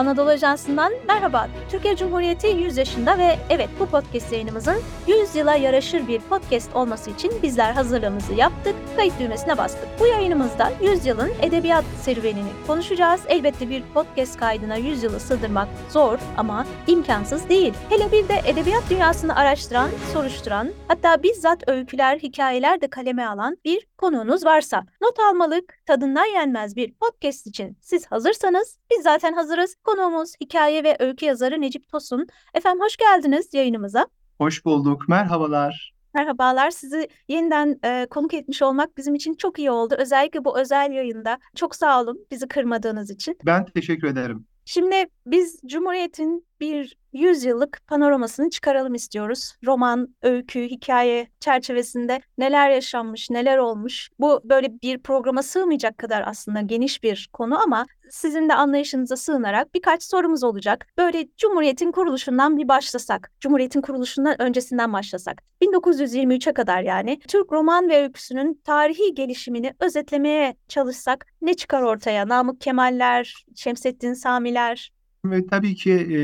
Anadolu Ajansı'ndan merhaba. Türkiye Cumhuriyeti 100 yaşında ve evet bu podcast yayınımızın 100 yıla yaraşır bir podcast olması için bizler hazırlığımızı yaptık, kayıt düğmesine bastık. Bu yayınımızda 100 yılın edebiyat serüvenini konuşacağız. Elbette bir podcast kaydına 100 yılı sığdırmak zor ama imkansız değil. Hele bir de edebiyat dünyasını araştıran, soruşturan, hatta bizzat öyküler, hikayeler de kaleme alan bir konuğunuz varsa, not almalık, tadından yenmez bir podcast için siz hazırsanız biz zaten hazırız. Konuğumuz hikaye ve öykü yazarı Necip Tosun. Efendim hoş geldiniz yayınımıza. Hoş bulduk. Merhabalar. Merhabalar. Sizi yeniden e, konuk etmiş olmak bizim için çok iyi oldu. Özellikle bu özel yayında. Çok sağ olun bizi kırmadığınız için. Ben teşekkür ederim. Şimdi biz Cumhuriyet'in bir 100 yıllık panoramasını çıkaralım istiyoruz. Roman, öykü, hikaye çerçevesinde neler yaşanmış, neler olmuş. Bu böyle bir programa sığmayacak kadar aslında geniş bir konu ama sizin de anlayışınıza sığınarak birkaç sorumuz olacak. Böyle Cumhuriyet'in kuruluşundan bir başlasak, Cumhuriyet'in kuruluşundan öncesinden başlasak. 1923'e kadar yani Türk roman ve öyküsünün tarihi gelişimini özetlemeye çalışsak ne çıkar ortaya? Namık Kemaller, Şemsettin Samiler, ve tabii ki e,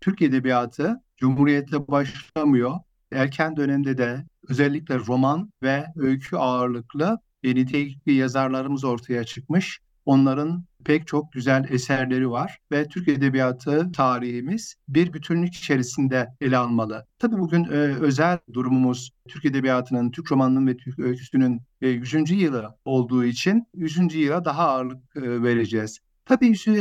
Türk Edebiyatı Cumhuriyet'le başlamıyor. Erken dönemde de özellikle roman ve öykü ağırlıklı e, nitelikli yazarlarımız ortaya çıkmış. Onların pek çok güzel eserleri var ve Türk Edebiyatı tarihimiz bir bütünlük içerisinde ele almalı. Tabii bugün e, özel durumumuz Türk Edebiyatı'nın, Türk romanının ve Türk öyküsünün e, 100. yılı olduğu için 100. yıla daha ağırlık e, vereceğiz. Tabii işte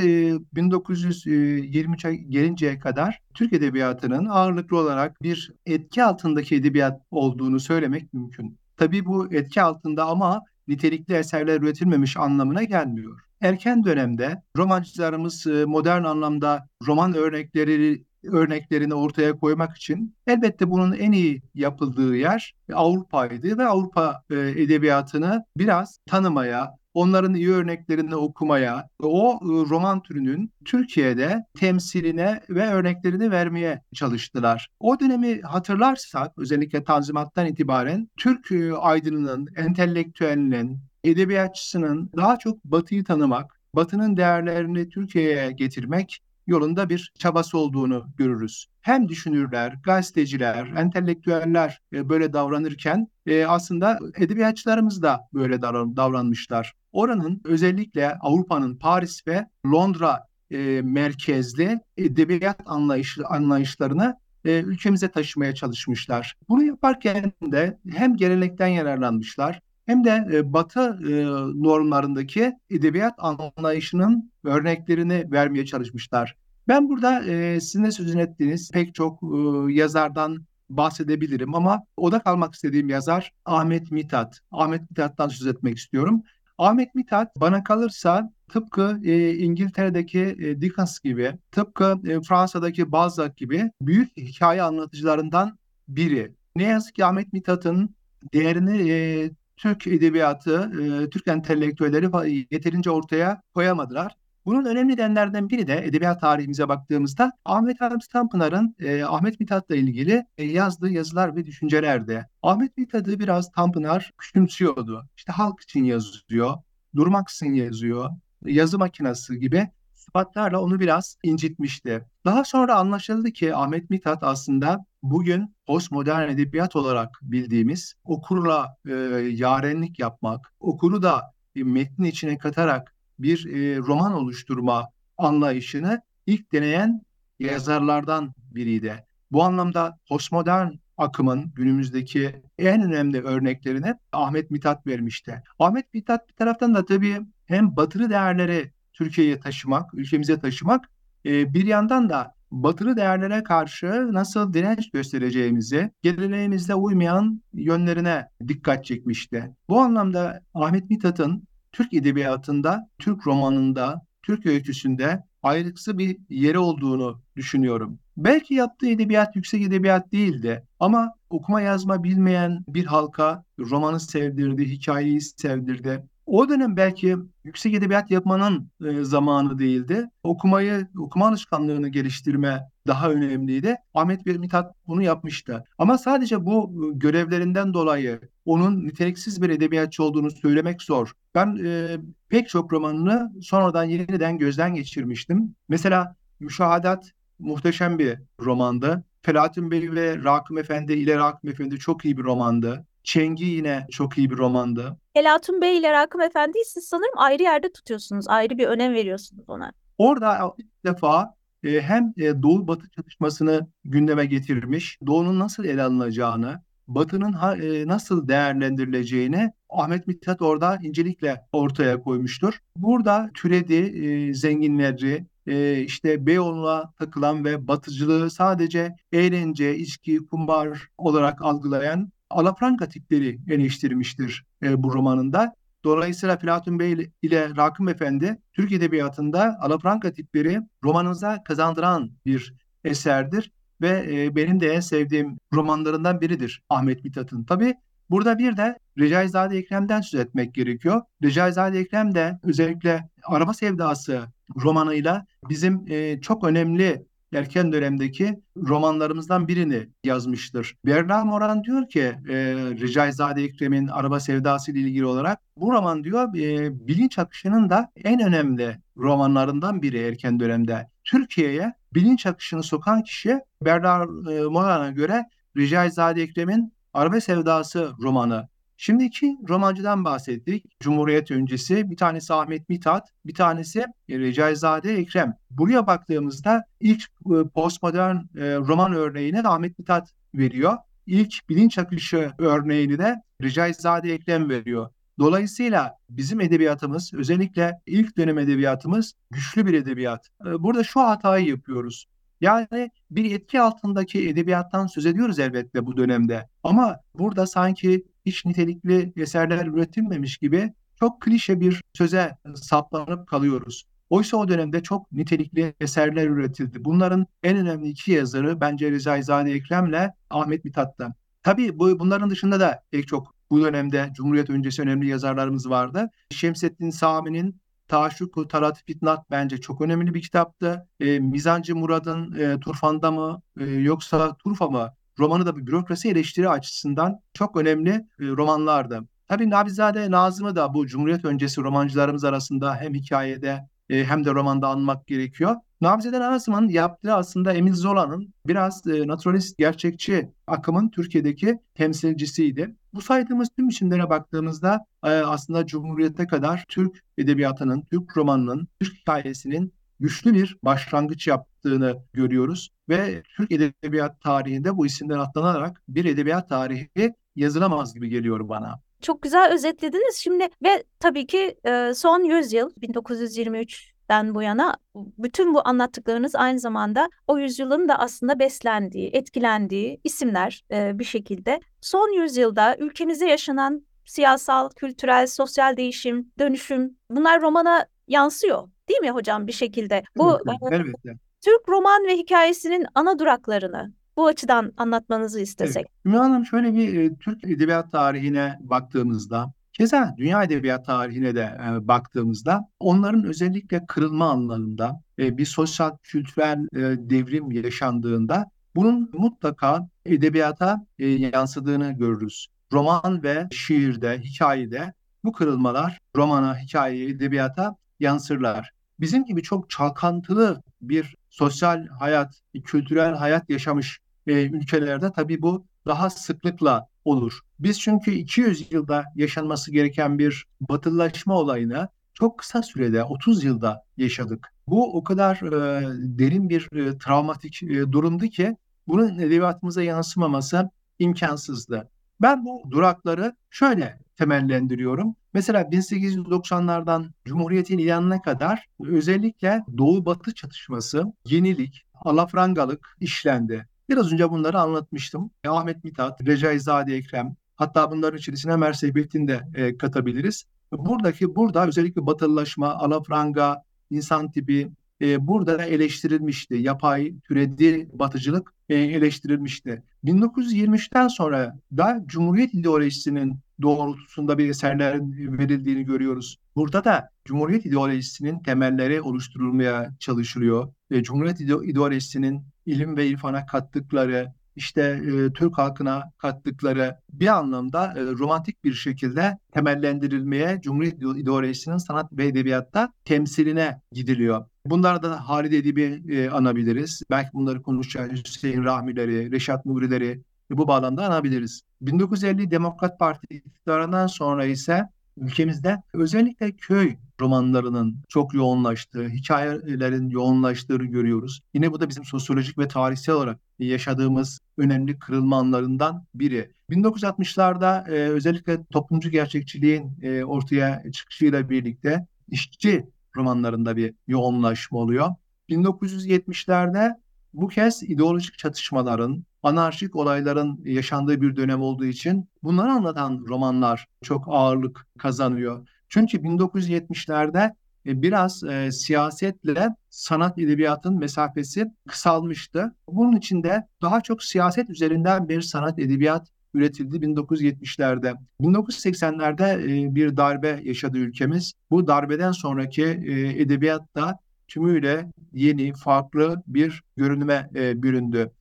1923'e gelinceye kadar Türk Edebiyatı'nın ağırlıklı olarak bir etki altındaki edebiyat olduğunu söylemek mümkün. Tabii bu etki altında ama nitelikli eserler üretilmemiş anlamına gelmiyor. Erken dönemde romancılarımız modern anlamda roman örnekleri örneklerini ortaya koymak için elbette bunun en iyi yapıldığı yer Avrupa'ydı ve Avrupa edebiyatını biraz tanımaya, onların iyi örneklerini okumaya, o ıı, roman türünün Türkiye'de temsiline ve örneklerini vermeye çalıştılar. O dönemi hatırlarsak özellikle Tanzimat'tan itibaren Türk ıı, aydınının, entelektüelinin, edebiyatçısının daha çok Batı'yı tanımak, Batı'nın değerlerini Türkiye'ye getirmek yolunda bir çabası olduğunu görürüz. Hem düşünürler, gazeteciler, entelektüeller e, böyle davranırken e, aslında edebiyatçılarımız da böyle davranmışlar. Oranın özellikle Avrupa'nın Paris ve Londra e, merkezli edebiyat anlayışı, anlayışlarını ülkemize taşımaya çalışmışlar. Bunu yaparken de hem gelenekten yararlanmışlar hem de e, Batı e, normlarındaki edebiyat anlayışının örneklerini vermeye çalışmışlar. Ben burada e, sizin de sözün ettiğiniz pek çok e, yazardan bahsedebilirim ama oda kalmak istediğim yazar Ahmet Mithat. Ahmet Mithat'tan söz etmek istiyorum. Ahmet Mithat bana kalırsa tıpkı e, İngiltere'deki e, Dickens gibi, tıpkı e, Fransa'daki Balzac gibi büyük hikaye anlatıcılarından biri. Ne yazık ki Ahmet Mithat'ın değerini e, Türk edebiyatı, e, Türk entelektüelleri yeterince ortaya koyamadılar. Bunun önemli nedenlerden biri de edebiyat tarihimize baktığımızda Ahmet Hamdi Tanpınar'ın e, Ahmet Mithat'la ilgili e, yazdığı yazılar ve düşüncelerdi. Ahmet Mithat'ı biraz Tanpınar küçümsüyordu. İşte halk için yazıyor, durmaksın yazıyor, yazı makinesi gibi sıfatlarla onu biraz incitmişti. Daha sonra anlaşıldı ki Ahmet Mithat aslında bugün postmodern edebiyat olarak bildiğimiz okurla e, yarenlik yapmak, okuru da e, metnin içine katarak bir e, roman oluşturma anlayışını ilk deneyen yazarlardan biriydi. Bu anlamda postmodern akımın günümüzdeki en önemli örneklerini Ahmet Mithat vermişti. Ahmet Mithat bir taraftan da tabii hem batılı değerleri Türkiye'ye taşımak, ülkemize taşımak, e, bir yandan da batılı değerlere karşı nasıl direnç göstereceğimizi, geleneğimizde uymayan yönlerine dikkat çekmişti. Bu anlamda Ahmet Mithat'ın Türk edebiyatında, Türk romanında, Türk öyküsünde ayrıksı bir yeri olduğunu düşünüyorum. Belki yaptığı edebiyat yüksek edebiyat değildi ama okuma yazma bilmeyen bir halka romanı sevdirdi, hikayeyi sevdirdi. O dönem belki yüksek edebiyat yapmanın e, zamanı değildi. Okumayı, okuma alışkanlığını geliştirme daha önemliydi. Ahmet bir Mithat bunu yapmıştı. Ama sadece bu e, görevlerinden dolayı onun niteliksiz bir edebiyatçı olduğunu söylemek zor. Ben e, pek çok romanını sonradan yeniden gözden geçirmiştim. Mesela Müşahadat muhteşem bir romandı. Felahattin Bey ve Rakım Efendi ile Rakım Efendi çok iyi bir romandı. Çengi yine çok iyi bir romandı. Elatun Bey ile Rakım Efendi'yi siz sanırım ayrı yerde tutuyorsunuz. Ayrı bir önem veriyorsunuz ona. Orada ilk defa e, hem e, Doğu Batı çatışmasını gündeme getirmiş, Doğu'nun nasıl ele alınacağını, Batı'nın ha, e, nasıl değerlendirileceğini Ahmet Mithat orada incelikle ortaya koymuştur. Burada türedi e, zenginleri, e, işte Beyoğlu'na takılan ve batıcılığı sadece eğlence, içki, kumbar olarak algılayan alafranga tipleri eleştirmiştir e, bu romanında. Dolayısıyla Platon Bey ile Rakım Efendi Türk Edebiyatı'nda alafranga tipleri romanımıza kazandıran bir eserdir ve e, benim de en sevdiğim romanlarından biridir Ahmet Mithat'ın. Tabi burada bir de Recaizade Ekrem'den söz etmek gerekiyor. Recaizade Ekrem de özellikle Araba Sevdası romanıyla bizim e, çok önemli erken dönemdeki romanlarımızdan birini yazmıştır. Berna Moran diyor ki e, Recaizade Ekrem'in Araba Sevdası ile ilgili olarak bu roman diyor e, bilinç akışının da en önemli romanlarından biri erken dönemde. Türkiye'ye bilinç akışını sokan kişi Berna e, Moran'a göre Recaizade Ekrem'in Araba Sevdası romanı. Şimdi iki romancıdan bahsettik. Cumhuriyet öncesi bir tanesi Ahmet Mithat, bir tanesi Recaizade Ekrem. Buraya baktığımızda ilk e, postmodern e, roman örneğini de Ahmet Mithat veriyor. İlk bilinç akışı örneğini de Recaizade Ekrem veriyor. Dolayısıyla bizim edebiyatımız, özellikle ilk dönem edebiyatımız güçlü bir edebiyat. E, burada şu hatayı yapıyoruz. Yani bir etki altındaki edebiyattan söz ediyoruz elbette bu dönemde. Ama burada sanki hiç nitelikli eserler üretilmemiş gibi çok klişe bir söze saplanıp kalıyoruz. Oysa o dönemde çok nitelikli eserler üretildi. Bunların en önemli iki yazarı bence Recaizade Ekrem'le Ahmet Mithat'ta. Tabii bu, bunların dışında da pek çok bu dönemde Cumhuriyet öncesi önemli yazarlarımız vardı. Şemsettin Sami'nin Taşuku Tarat Fitnat bence çok önemli bir kitaptı. E, Mizancı Murad'ın e, Turfan'da mı e, yoksa Turfa mı romanı da bir bürokrasi eleştiri açısından çok önemli e, romanlardı. Tabii Nabizade Nazım'ı da bu Cumhuriyet öncesi romancılarımız arasında hem hikayede e, hem de romanda anmak gerekiyor. Nabizade Nazım'ın yaptığı aslında Emil Zola'nın biraz e, naturalist, gerçekçi akımın Türkiye'deki temsilcisiydi. Bu saydığımız tüm isimlere baktığımızda aslında Cumhuriyet'e kadar Türk edebiyatının, Türk romanının, Türk hikayesinin güçlü bir başlangıç yaptığını görüyoruz ve Türk edebiyat tarihinde bu isimler atlanarak bir edebiyat tarihi yazılamaz gibi geliyor bana. Çok güzel özetlediniz şimdi ve tabii ki e, son 100 yıl 1923'ten bu yana bütün bu anlattıklarınız aynı zamanda o yüzyılın da aslında beslendiği, etkilendiği isimler e, bir şekilde. Son yüzyılda ülkemizde yaşanan siyasal, kültürel, sosyal değişim, dönüşüm bunlar romana yansıyor değil mi hocam bir şekilde? Bu elbette, elbette. Türk roman ve hikayesinin ana duraklarını bu açıdan anlatmanızı istesek. Evet. Hanım şöyle bir e, Türk edebiyat tarihine baktığımızda Keza dünya edebiyat tarihine de e, baktığımızda onların özellikle kırılma anlamında e, bir sosyal kültürel e, devrim yaşandığında bunun mutlaka edebiyata e, yansıdığını görürüz. Roman ve şiirde, hikayede bu kırılmalar romana, hikayeye, edebiyata yansırlar. Bizim gibi çok çalkantılı bir sosyal hayat, kültürel hayat yaşamış e, ülkelerde tabii bu daha sıklıkla olur. Biz çünkü 200 yılda yaşanması gereken bir batılılaşma olayını çok kısa sürede 30 yılda yaşadık. Bu o kadar e, derin bir e, travmatik e, durumdu ki bunun edebiyatımıza yansımaması imkansızdı. Ben bu durakları şöyle temellendiriyorum. Mesela 1890'lardan Cumhuriyet'in ilanına kadar özellikle Doğu-Batı çatışması, yenilik, alafrangalık işlendi. Biraz önce bunları anlatmıştım. Ahmet Mithat, Recaizade Ekrem, hatta bunların içerisine Mersebettin de e, katabiliriz. Buradaki burada özellikle batılılaşma, alafranga, insan tipi e, burada eleştirilmişti. Yapay, türedi batıcılık e, eleştirilmişti. 1923'ten sonra da Cumhuriyet ideolojisinin doğrultusunda bir eserler verildiğini görüyoruz. Burada da Cumhuriyet ideolojisinin temelleri oluşturulmaya çalışılıyor. E, Cumhuriyet ideolojisinin ilim ve irfana kattıkları, işte e, Türk halkına kattıkları bir anlamda e, romantik bir şekilde temellendirilmeye Cumhuriyet ideolojisinin sanat ve edebiyatta temsiline gidiliyor. Bunlardan Halide Edip'i e, anabiliriz. Belki bunları konuşacağız. Hüseyin Rahmileri, Reşat Nurileri bu bağlamda anabiliriz. 1950 Demokrat Parti iktidarından sonra ise ülkemizde özellikle köy romanlarının çok yoğunlaştığı, hikayelerin yoğunlaştığını görüyoruz. Yine bu da bizim sosyolojik ve tarihsel olarak yaşadığımız önemli kırılma anlarından biri. 1960'larda e, özellikle toplumcu gerçekçiliğin e, ortaya çıkışıyla birlikte işçi romanlarında bir yoğunlaşma oluyor. 1970'lerde bu kez ideolojik çatışmaların, anarşik olayların yaşandığı bir dönem olduğu için bunları anlatan romanlar çok ağırlık kazanıyor. Çünkü 1970'lerde e, biraz e, siyasetle sanat edebiyatın mesafesi kısalmıştı. Bunun için de daha çok siyaset üzerinden bir sanat edebiyat üretildi 1970'lerde. 1980'lerde e, bir darbe yaşadı ülkemiz. Bu darbeden sonraki e, edebiyatta tümüyle yeni, farklı bir görünüme e, büründü.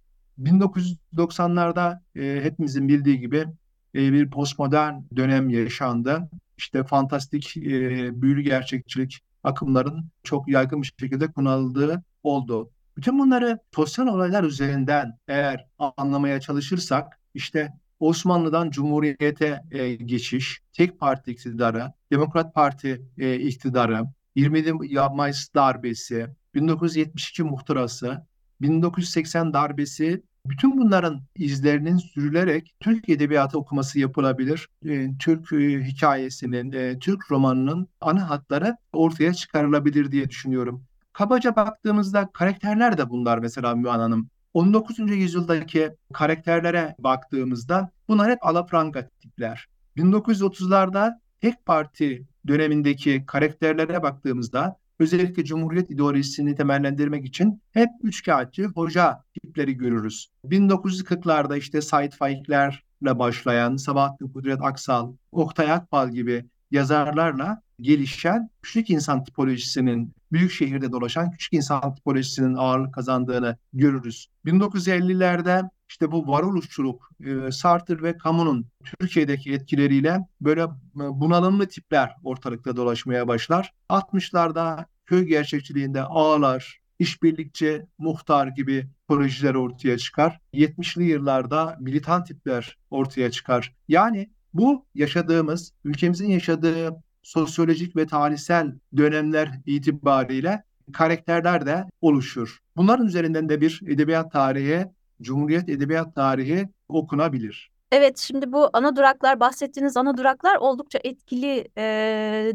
1990'larda e, hepimizin bildiği gibi e, bir postmodern dönem yaşandı. İşte fantastik, e, büyülü gerçekçilik akımların çok yaygın bir şekilde kullanıldığı oldu. Bütün bunları sosyal olaylar üzerinden eğer anlamaya çalışırsak işte Osmanlı'dan Cumhuriyete e, geçiş, tek parti iktidarı, Demokrat Parti e, iktidarı, 27 Mayıs darbesi, 1972 muhtırası, 1980 darbesi bütün bunların izlerinin sürülerek Türk edebiyatı okuması yapılabilir. E, Türk e, hikayesinin, e, Türk romanının ana hatları ortaya çıkarılabilir diye düşünüyorum. Kabaca baktığımızda karakterler de bunlar mesela Mühan Hanım. 19. yüzyıldaki karakterlere baktığımızda bunlar hep alapranga tipler. 1930'larda tek parti dönemindeki karakterlere baktığımızda özellikle Cumhuriyet ideolojisini temellendirmek için hep üçkağıtçı hoca tipleri görürüz. 1940'larda işte Said Faiklerle başlayan Sabahattin Kudret Aksal, Oktay Akbal gibi yazarlarla gelişen küçük insan tipolojisinin büyük şehirde dolaşan küçük insan tipolojisinin ağırlık kazandığını görürüz. 1950'lerde işte bu varoluşçuluk, e, Sartre ve Camus'un Türkiye'deki etkileriyle böyle e, bunalımlı tipler ortalıkta dolaşmaya başlar. 60'larda köy gerçekçiliğinde ağlar, işbirlikçi, muhtar gibi projeler ortaya çıkar. 70'li yıllarda militan tipler ortaya çıkar. Yani bu yaşadığımız, ülkemizin yaşadığı sosyolojik ve tarihsel dönemler itibariyle karakterler de oluşur. Bunların üzerinden de bir edebiyat tarihi, Cumhuriyet edebiyat tarihi okunabilir. Evet, şimdi bu ana duraklar, bahsettiğiniz ana duraklar oldukça etkili e,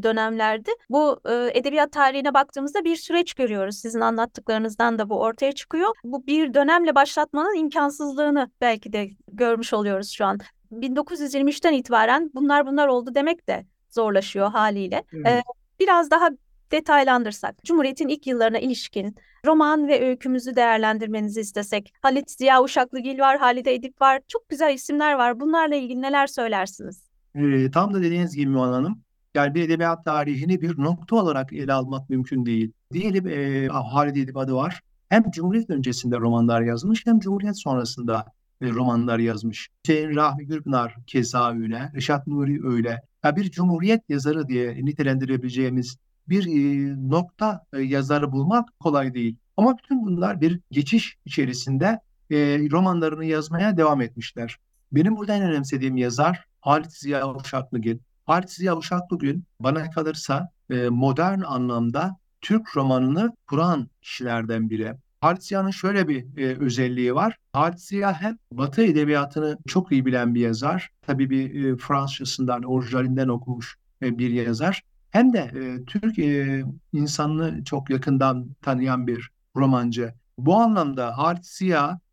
dönemlerdi. Bu e, edebiyat tarihine baktığımızda bir süreç görüyoruz. Sizin anlattıklarınızdan da bu ortaya çıkıyor. Bu bir dönemle başlatmanın imkansızlığını belki de görmüş oluyoruz şu an. 1923'ten itibaren bunlar bunlar oldu demek de zorlaşıyor haliyle. Evet. Ee, biraz daha detaylandırsak, Cumhuriyet'in ilk yıllarına ilişkin roman ve öykümüzü değerlendirmenizi istesek. Halit Ziya Uşaklıgil var, Halide Edip var. Çok güzel isimler var. Bunlarla ilgili neler söylersiniz? Ee, tam da dediğiniz gibi Muhan Hanım. Yani bir edebiyat tarihini bir nokta olarak ele almak mümkün değil. Diyelim e, Halide Edip adı var. Hem Cumhuriyet öncesinde romanlar yazmış hem Cumhuriyet sonrasında romanlar yazmış. Hüseyin Rahmi Gürpınar keza öyle, Reşat Nuri öyle. Ya bir Cumhuriyet yazarı diye nitelendirebileceğimiz bir e, nokta e, yazarı bulmak kolay değil. Ama bütün bunlar bir geçiş içerisinde e, romanlarını yazmaya devam etmişler. Benim burada en önemsediğim yazar Halit Ziya Uşaklıgil. Halit Ziya Uşaklıgil bana kalırsa e, modern anlamda Türk romanını kuran kişilerden biri. Halit şöyle bir e, özelliği var. Halit hem Batı edebiyatını çok iyi bilen bir yazar. Tabii bir e, Fransızcasından, orijinalinden okumuş e, bir yazar. Hem de e, Türk e, insanını çok yakından tanıyan bir romancı. Bu anlamda Halit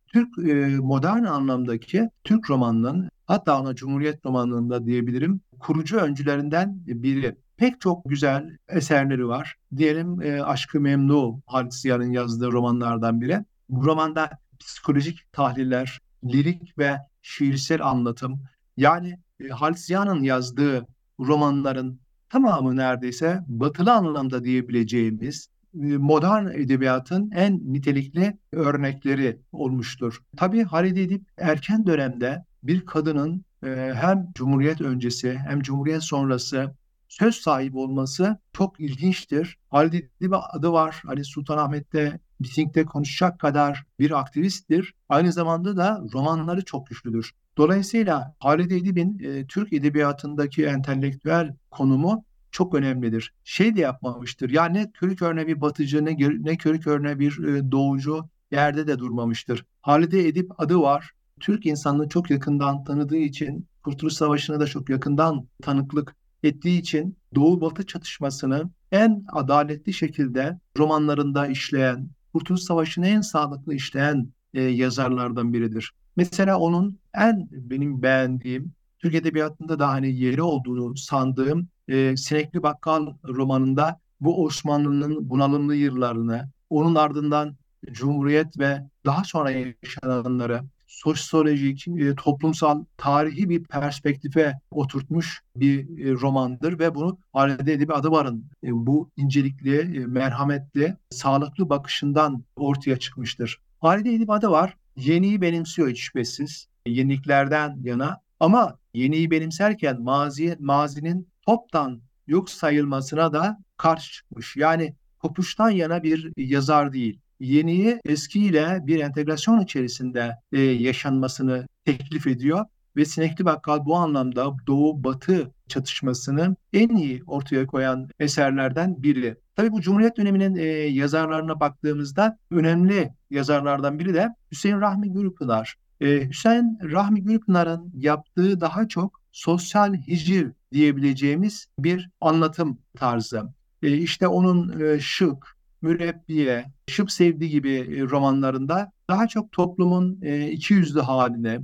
Türk e, modern anlamdaki Türk romanının hatta ona Cumhuriyet romanında diyebilirim kurucu öncülerinden biri. Pek çok güzel eserleri var. Diyelim e, Aşkı Memnu Halit Ziya'nın yazdığı romanlardan biri. Bu romanda psikolojik tahliller, lirik ve şiirsel anlatım yani e, Halit Ziya'nın yazdığı romanların tamamı neredeyse batılı anlamda diyebileceğimiz e, modern edebiyatın en nitelikli örnekleri olmuştur. Tabii Halide Edip erken dönemde bir kadının e, hem Cumhuriyet öncesi hem Cumhuriyet sonrası söz sahibi olması çok ilginçtir. Halid Edip adı var. Ali Sultanahmet'te mitingde konuşacak kadar bir aktivisttir. Aynı zamanda da romanları çok güçlüdür. Dolayısıyla Halid Edip'in e, Türk edebiyatındaki entelektüel konumu çok önemlidir. Şey de yapmamıştır. Yani ne Türk örneği bir batıcı ne, ne Türk örneği bir e, doğucu yerde de durmamıştır. Halide Edip adı var. Türk insanını çok yakından tanıdığı için, Kurtuluş Savaşı'na da çok yakından tanıklık ettiği için Doğu-Batı çatışmasını en adaletli şekilde romanlarında işleyen, Kurtuluş Savaşı'nı en sağlıklı işleyen e, yazarlardan biridir. Mesela onun en benim beğendiğim, Türk Edebiyatı'nda da hani yeri olduğunu sandığım e, Sinekli Bakkal romanında bu Osmanlı'nın bunalımlı yıllarını, onun ardından Cumhuriyet ve daha sonra yaşananları sosyolojik, e, toplumsal, tarihi bir perspektife oturtmuş bir e, romandır ve bunu Halide Edip Adıvar'ın e, bu incelikli, e, merhametli, sağlıklı bakışından ortaya çıkmıştır. Halide Edip Adıvar yeniyi benimsiyor hiç şüphesiz. Yeniliklerden yana ama yeniyi benimserken mazi, mazinin toptan yok sayılmasına da karşı çıkmış. Yani kopuştan yana bir yazar değil yeniyi eskiyle bir entegrasyon içerisinde e, yaşanmasını teklif ediyor ve Sinekli Bakkal bu anlamda Doğu-Batı çatışmasını en iyi ortaya koyan eserlerden biri. Tabii bu Cumhuriyet döneminin e, yazarlarına baktığımızda önemli yazarlardan biri de Hüseyin Rahmi Gürpınar. E, Hüseyin Rahmi Gürpınar'ın yaptığı daha çok sosyal hicir diyebileceğimiz bir anlatım tarzı. E, işte onun e, şık, mürebbiye, şıp sevdi gibi e, romanlarında daha çok toplumun e, iki yüzlü haline,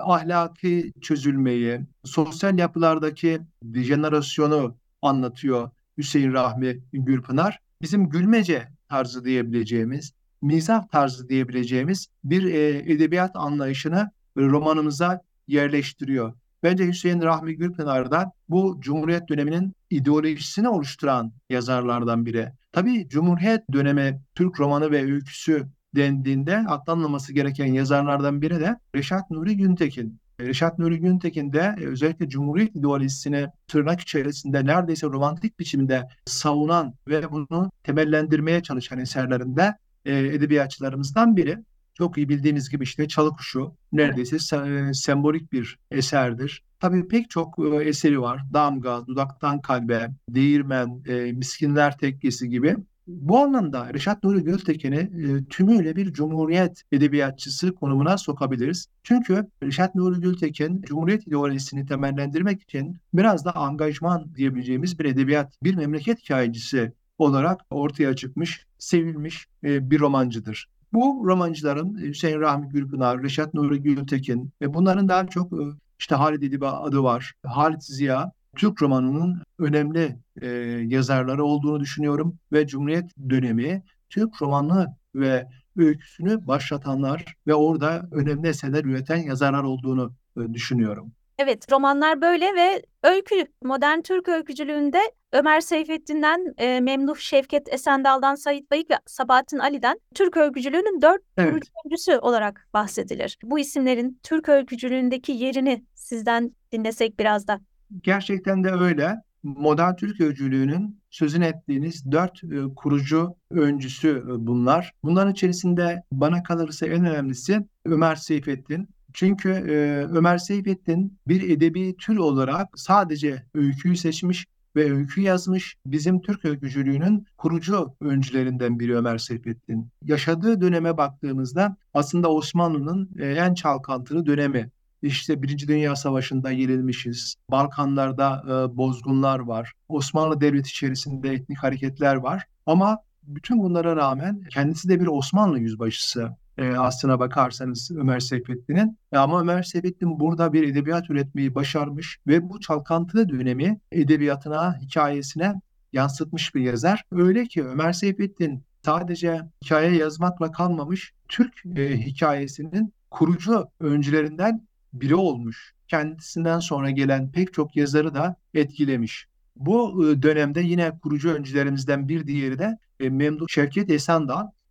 ahlaki çözülmeyi, sosyal yapılardaki dejenerasyonu anlatıyor Hüseyin Rahmi Gürpınar. Bizim gülmece tarzı diyebileceğimiz, mizah tarzı diyebileceğimiz bir e, edebiyat anlayışını romanımıza yerleştiriyor. Bence Hüseyin Rahmi Gürpınar da bu Cumhuriyet döneminin ideolojisini oluşturan yazarlardan biri. Tabii Cumhuriyet dönemi Türk romanı ve öyküsü dendiğinde atlanmaması gereken yazarlardan biri de Reşat Nuri Güntekin. Reşat Nuri Güntekin de e, özellikle Cumhuriyet ideolojisini tırnak içerisinde neredeyse romantik biçimde savunan ve bunu temellendirmeye çalışan eserlerinde e, edebiyatçılarımızdan biri. Çok iyi bildiğiniz gibi işte Çalıkuşu neredeyse se- sembolik bir eserdir. Tabii pek çok e, eseri var. Damga, Dudaktan Kalbe, Değirmen, e, Miskinler Tekkesi gibi. Bu anlamda Reşat Nuri Gültekin'i e, tümüyle bir cumhuriyet edebiyatçısı konumuna sokabiliriz. Çünkü Reşat Nuri Gültekin Cumhuriyet ideolojisini temellendirmek için biraz da angajman diyebileceğimiz bir edebiyat, bir memleket hikayecisi olarak ortaya çıkmış, sevilmiş e, bir romancıdır. Bu romancıların Hüseyin Rahmi Gülpınar, Reşat Nuri Gültekin ve bunların daha çok e, işte Halid Edip adı var. Halit Ziya Türk romanının önemli e, yazarları olduğunu düşünüyorum ve Cumhuriyet dönemi Türk romanı ve öyküsünü başlatanlar ve orada önemli eserler üreten yazarlar olduğunu e, düşünüyorum. Evet, romanlar böyle ve öykü, modern Türk öykücülüğünde Ömer Seyfettin'den, e, Memduh Şevket Esendal'dan, Sait Bayık ve Sabahattin Ali'den Türk öykücülüğünün dört Evet. öncüsü olarak bahsedilir. Bu isimlerin Türk öykücülüğündeki yerini sizden dinlesek biraz da. Gerçekten de öyle. Modern Türk öykülüğünün sözünü ettiğiniz dört e, kurucu öncüsü e, bunlar. Bunların içerisinde bana kalırsa en önemlisi Ömer Seyfettin. Çünkü e, Ömer Seyfettin bir edebi tür olarak sadece öyküyü seçmiş ve öykü yazmış. Bizim Türk öykücülüğünün kurucu öncülerinden biri Ömer Seyfettin. Yaşadığı döneme baktığımızda aslında Osmanlı'nın en çalkantılı dönemi. İşte Birinci Dünya Savaşı'nda yenilmişiz. Balkanlarda e, bozgunlar var. Osmanlı Devleti içerisinde etnik hareketler var. Ama bütün bunlara rağmen kendisi de bir Osmanlı yüzbaşısı e, aslına bakarsanız Ömer Seyfettin'in. E, ama Ömer Seyfettin burada bir edebiyat üretmeyi başarmış ve bu çalkantılı dönemi edebiyatına, hikayesine yansıtmış bir yazar. Öyle ki Ömer Seyfettin sadece hikaye yazmakla kalmamış, Türk e, hikayesinin kurucu öncülerinden biri olmuş. Kendisinden sonra gelen pek çok yazarı da etkilemiş. Bu e, dönemde yine kurucu öncülerimizden bir diğeri de e, Memduh Şevket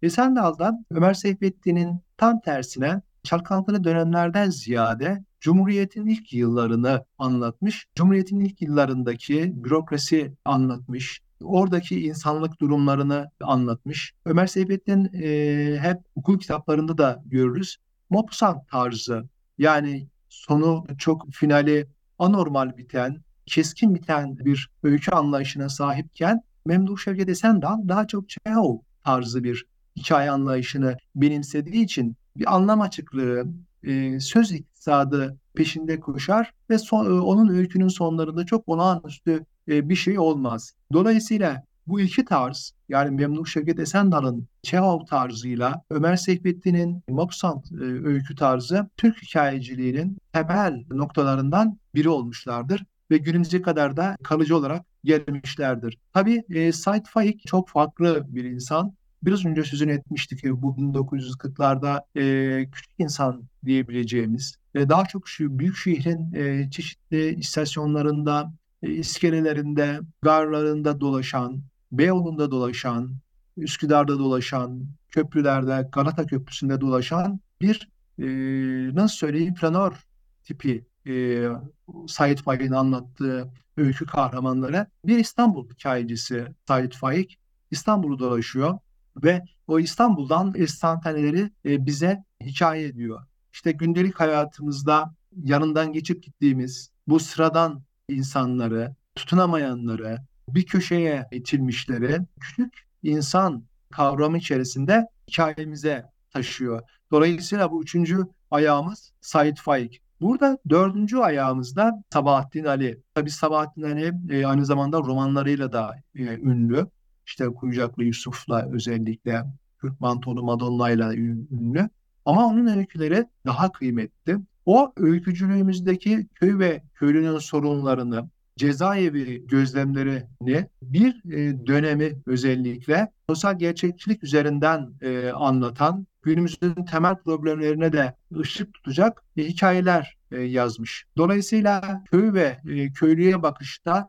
Esendal. Esendal'dan Ömer Seyfettin'in tam tersine çalkantılı dönemlerden ziyade Cumhuriyet'in ilk yıllarını anlatmış. Cumhuriyet'in ilk yıllarındaki bürokrasi anlatmış. Oradaki insanlık durumlarını anlatmış. Ömer Seyfettin e, hep okul kitaplarında da görürüz. Mopsan tarzı yani sonu çok finali anormal biten, keskin biten bir öykü anlayışına sahipken Memduh Şevket Esendal daha çok Çehov tarzı bir hikaye anlayışını benimsediği için bir anlam açıklığı, e, söz iktisadı peşinde koşar ve son, e, onun öykünün sonlarında çok olağanüstü e, bir şey olmaz. Dolayısıyla bu iki tarz yani Memduh Şevket Esendal'ın Çehov tarzıyla Ömer Seyfettin'in Mopsant e, öykü tarzı Türk hikayeciliğinin temel noktalarından biri olmuşlardır ve günümüze kadar da kalıcı olarak gelmişlerdir. Tabii e, Said Faik çok farklı bir insan. Biraz önce sözünü etmiştik ki bu 1940'larda e, küçük insan diyebileceğimiz e, daha çok şu büyük şehrin e, çeşitli istasyonlarında, e, iskelelerinde, garlarında dolaşan, Beyoğlu'nda dolaşan, Üsküdar'da dolaşan, köprülerde, Galata Köprüsü'nde dolaşan bir e, nasıl söyleyeyim planör tipi e, Said Faik'in anlattığı öykü kahramanları. Bir İstanbul hikayecisi Said Faik İstanbul'u dolaşıyor ve o İstanbul'dan estantaneleri e, bize hikaye ediyor. İşte gündelik hayatımızda yanından geçip gittiğimiz bu sıradan insanları, tutunamayanları, bir köşeye itilmişleri küçük insan kavramı içerisinde hikayemize taşıyor. Dolayısıyla bu üçüncü ayağımız Said Faik. Burada dördüncü ayağımızda Sabahattin Ali. Tabii Sabahattin Ali e, aynı zamanda romanlarıyla da e, ünlü. İşte Kuyucaklı Yusuf'la özellikle Kürk Mantolu Madonna'yla ünlü. Ama onun öyküleri daha kıymetli. O öykücülüğümüzdeki köy ve köylünün sorunlarını, cezaevi gözlemlerini bir e, dönemi özellikle sosyal gerçekçilik üzerinden e, anlatan, günümüzün temel problemlerine de ışık tutacak hikayeler e, yazmış. Dolayısıyla köy ve köylüye bakışta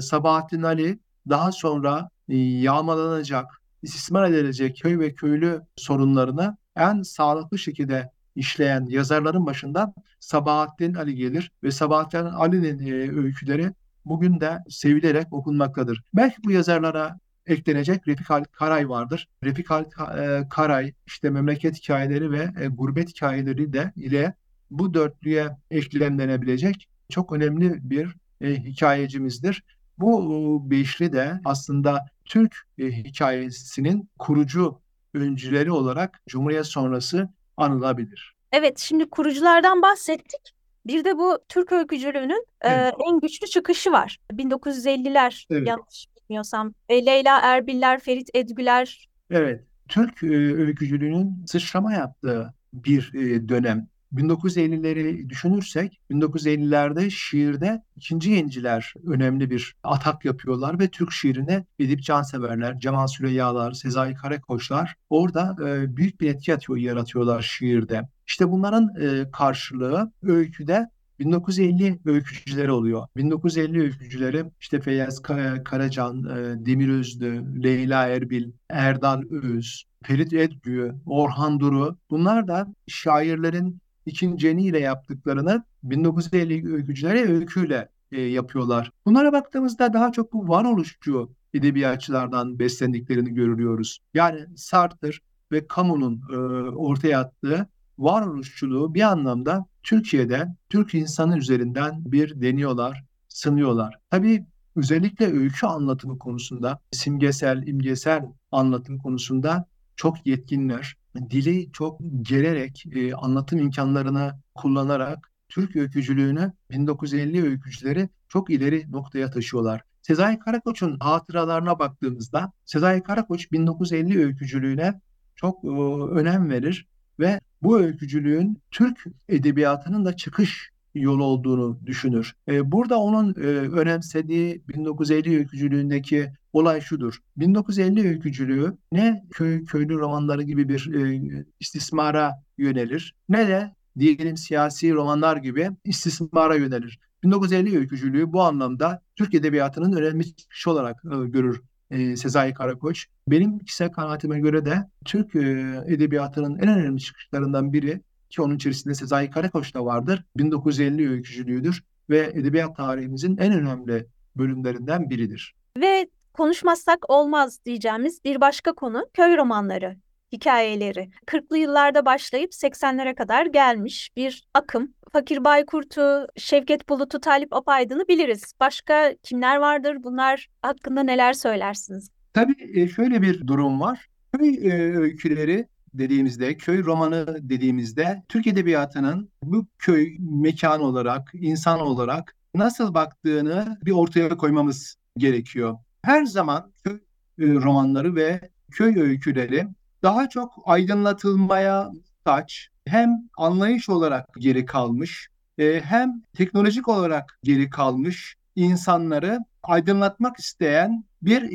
Sabahattin Ali daha sonra yağmalanacak, istismar edilecek köy ve köylü sorunlarını en sağlıklı şekilde işleyen yazarların başında Sabahattin Ali gelir ve Sabahattin Ali'nin e, öyküleri bugün de sevilerek okunmaktadır. Belki bu yazarlara eklenecek Refik Halit Karay vardır. Refik Halit e, Karay işte memleket hikayeleri ve e, gurbet hikayeleri de ile bu dörtlüye eklemlenebilecek çok önemli bir e, hikayecimizdir. Bu beşli de aslında Türk e, hikayesinin kurucu öncüleri olarak Cumhuriyet sonrası anılabilir. Evet, şimdi kuruculardan bahsettik. Bir de bu Türk öykücülüğünün e, en güçlü çıkışı var. 1950'ler Evet. yanlış bilmiyorsam. E, Leyla Erbiller, Ferit Edgüler. Evet, Türk e, öykücülüğünün sıçrama yaptığı bir e, dönem. 1950'leri düşünürsek 1950'lerde şiirde ikinci yenciler önemli bir atak yapıyorlar ve Türk şiirine Edip Canseverler, Cemal Süreyyalar, Sezai Karakoçlar orada e, büyük bir etki atıyor, yaratıyorlar şiirde. İşte bunların e, karşılığı öyküde 1950 öykücüleri oluyor. 1950 öykücüleri işte Feyyaz Karacan, e, Demir Özlü, Leyla Erbil, Erdal Öz, Ferit Edgü, Orhan Duru bunlar da şairlerin ikinceniyle yaptıklarını 1950 öykücülere öyküyle e, yapıyorlar. Bunlara baktığımızda daha çok bu varoluşçu edebiyatçılardan beslendiklerini görüyoruz. Yani Sartre ve Camus'un e, ortaya attığı varoluşçuluğu bir anlamda Türkiye'de Türk insanı üzerinden bir deniyorlar, sınıyorlar. Tabii özellikle öykü anlatımı konusunda, simgesel, imgesel anlatım konusunda çok yetkinler. Dili çok gelerek, e, anlatım imkanlarını kullanarak Türk öykücülüğünü 1950 öykücüleri çok ileri noktaya taşıyorlar. Sezai Karakoç'un hatıralarına baktığımızda Sezai Karakoç 1950 öykücülüğüne çok e, önem verir ve bu öykücülüğün Türk edebiyatının da çıkış yol olduğunu düşünür. E, burada onun e, önemsediği 1950 öykücülüğündeki olay şudur. 1950 öykücülüğü ne köy köylü romanları gibi bir e, istismara yönelir ne de diyelim siyasi romanlar gibi istismara yönelir. 1950 öykücülüğü bu anlamda Türk edebiyatının önemli çıkışı olarak e, görür e, Sezai Karakoç. Benim kişisel kanaatime göre de Türk e, edebiyatının en önemli çıkışlarından biri ki onun içerisinde Sezai Karakoç da vardır. 1950 öykücülüğüdür ve edebiyat tarihimizin en önemli bölümlerinden biridir. Ve konuşmazsak olmaz diyeceğimiz bir başka konu köy romanları hikayeleri. 40'lı yıllarda başlayıp 80'lere kadar gelmiş bir akım. Fakir Baykurt'u, Şevket Bulut'u, Talip Apaydın'ı biliriz. Başka kimler vardır? Bunlar hakkında neler söylersiniz? Tabii şöyle bir durum var. Köy öyküleri dediğimizde, köy romanı dediğimizde Türk Edebiyatı'nın bu köy mekan olarak, insan olarak nasıl baktığını bir ortaya koymamız gerekiyor. Her zaman köy romanları ve köy öyküleri daha çok aydınlatılmaya muhtaç, hem anlayış olarak geri kalmış, e, hem teknolojik olarak geri kalmış insanları aydınlatmak isteyen bir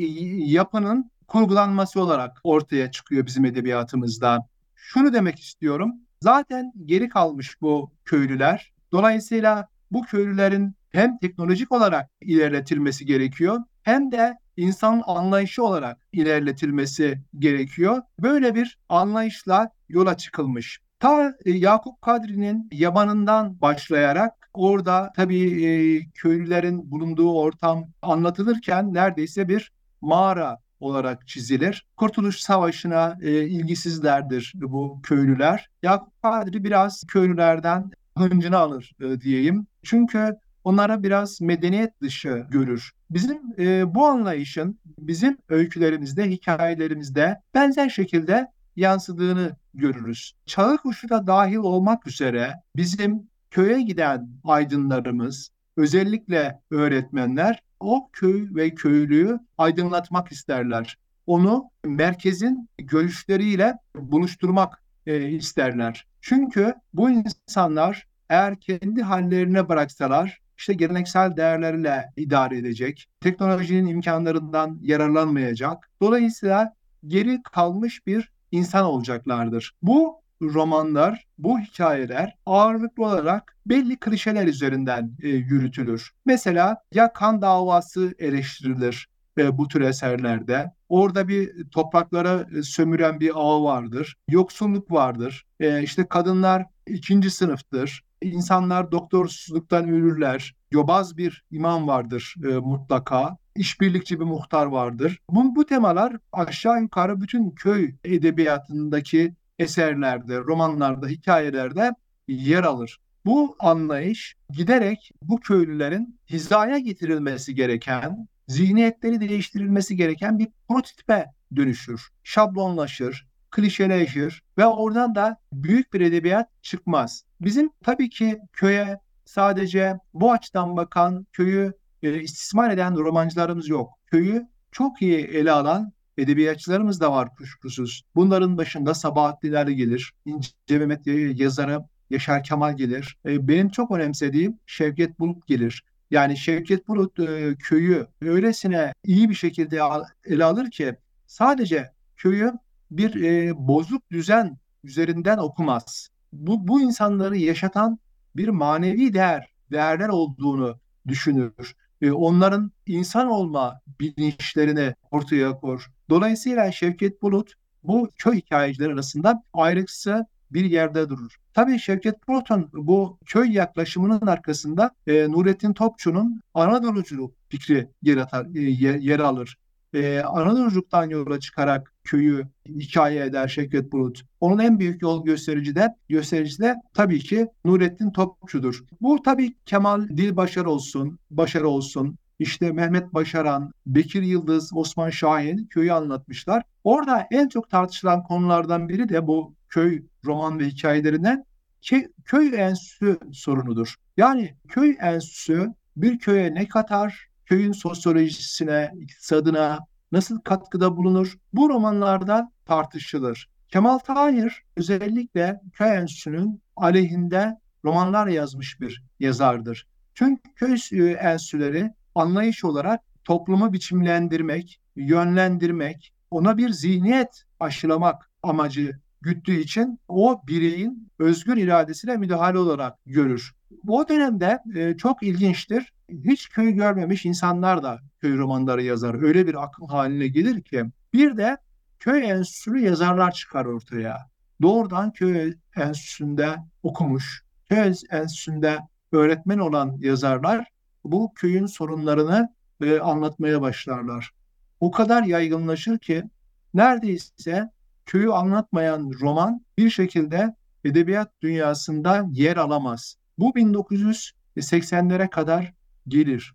yapının kurgulanması olarak ortaya çıkıyor bizim edebiyatımızda. Şunu demek istiyorum. Zaten geri kalmış bu köylüler. Dolayısıyla bu köylülerin hem teknolojik olarak ilerletilmesi gerekiyor hem de insan anlayışı olarak ilerletilmesi gerekiyor. Böyle bir anlayışla yola çıkılmış. Ta e, Yakup Kadri'nin yabanından başlayarak orada tabii e, köylülerin bulunduğu ortam anlatılırken neredeyse bir mağara olarak çizilir. Kurtuluş Savaşı'na e, ilgisizlerdir bu köylüler. Yakup Kadri biraz köylülerden hıncını alır e, diyeyim. Çünkü onlara biraz medeniyet dışı görür. Bizim e, bu anlayışın bizim öykülerimizde, hikayelerimizde benzer şekilde yansıdığını görürüz. Çağı kuşu da dahil olmak üzere bizim köye giden aydınlarımız, özellikle öğretmenler o köy ve köylüyü aydınlatmak isterler. Onu merkezin görüşleriyle buluşturmak e, isterler. Çünkü bu insanlar eğer kendi hallerine bıraksalar işte geleneksel değerlerle idare edecek, teknolojinin imkanlarından yararlanmayacak. Dolayısıyla geri kalmış bir insan olacaklardır. Bu romanlar, bu hikayeler ağırlıklı olarak belli klişeler üzerinden e, yürütülür. Mesela ya kan davası eleştirilir e, bu tür eserlerde. Orada bir topraklara e, sömüren bir ağ vardır. Yoksulluk vardır. E, işte kadınlar ikinci sınıftır. İnsanlar doktorsuzluktan ölürler. Yobaz bir imam vardır e, mutlaka. İşbirlikçi bir muhtar vardır. Bu, bu temalar aşağı yukarı bütün köy edebiyatındaki eserlerde, romanlarda, hikayelerde yer alır. Bu anlayış giderek bu köylülerin hizaya getirilmesi gereken, zihniyetleri değiştirilmesi gereken bir prototipe dönüşür. Şablonlaşır, klişeleşir ve oradan da büyük bir edebiyat çıkmaz. Bizim tabii ki köye sadece bu açıdan bakan, köyü e, istismar eden romancılarımız yok. Köyü çok iyi ele alan edebiyatçılarımız da var kuşkusuz. Bunların başında Sabahatliler gelir, İnce Mehmet yazarı Yaşar Kemal gelir. E, benim çok önemsediğim Şevket Bulut gelir. Yani Şevket Bulut e, köyü öylesine iyi bir şekilde ele alır ki sadece köyü bir e, bozuk düzen üzerinden okumaz. Bu, bu insanları yaşatan bir manevi değer, değerler olduğunu düşünür. E, onların insan olma bilinçlerini ortaya koyar. Dolayısıyla Şevket Bulut bu köy hikayecileri arasında ayrıksı bir yerde durur. Tabii Şevket Bulut'un bu köy yaklaşımının arkasında e, Nurettin Topçu'nun Anadoluculuk fikri yer, atar, e, yer alır e, Anadoluculuktan yola çıkarak köyü hikaye eder Şevket Bulut. Onun en büyük yol gösterici de göstericisi de tabii ki Nurettin Topçu'dur. Bu tabii Kemal Dilbaşar olsun, Başar olsun, işte Mehmet Başaran, Bekir Yıldız, Osman Şahin köyü anlatmışlar. Orada en çok tartışılan konulardan biri de bu köy roman ve hikayelerinden köy enstitüsü sorunudur. Yani köy enstitüsü bir köye ne katar, köyün sosyolojisine, iktisadına nasıl katkıda bulunur? Bu romanlarda tartışılır. Kemal Tahir özellikle köy enstitüsünün aleyhinde romanlar yazmış bir yazardır. Çünkü köy enstitüleri anlayış olarak toplumu biçimlendirmek, yönlendirmek, ona bir zihniyet aşılamak amacı güttüğü için o bireyin özgür iradesine müdahale olarak görür. Bu dönemde e, çok ilginçtir. Hiç köy görmemiş insanlar da köy romanları yazar. Öyle bir akım haline gelir ki bir de köy enstitülü yazarlar çıkar ortaya. Doğrudan köy Enstitüsü'nde okumuş, köy enstitüsünde öğretmen olan yazarlar bu köyün sorunlarını e, anlatmaya başlarlar. O kadar yaygınlaşır ki neredeyse köyü anlatmayan roman bir şekilde edebiyat dünyasında yer alamaz. Bu 1980'lere kadar gelir.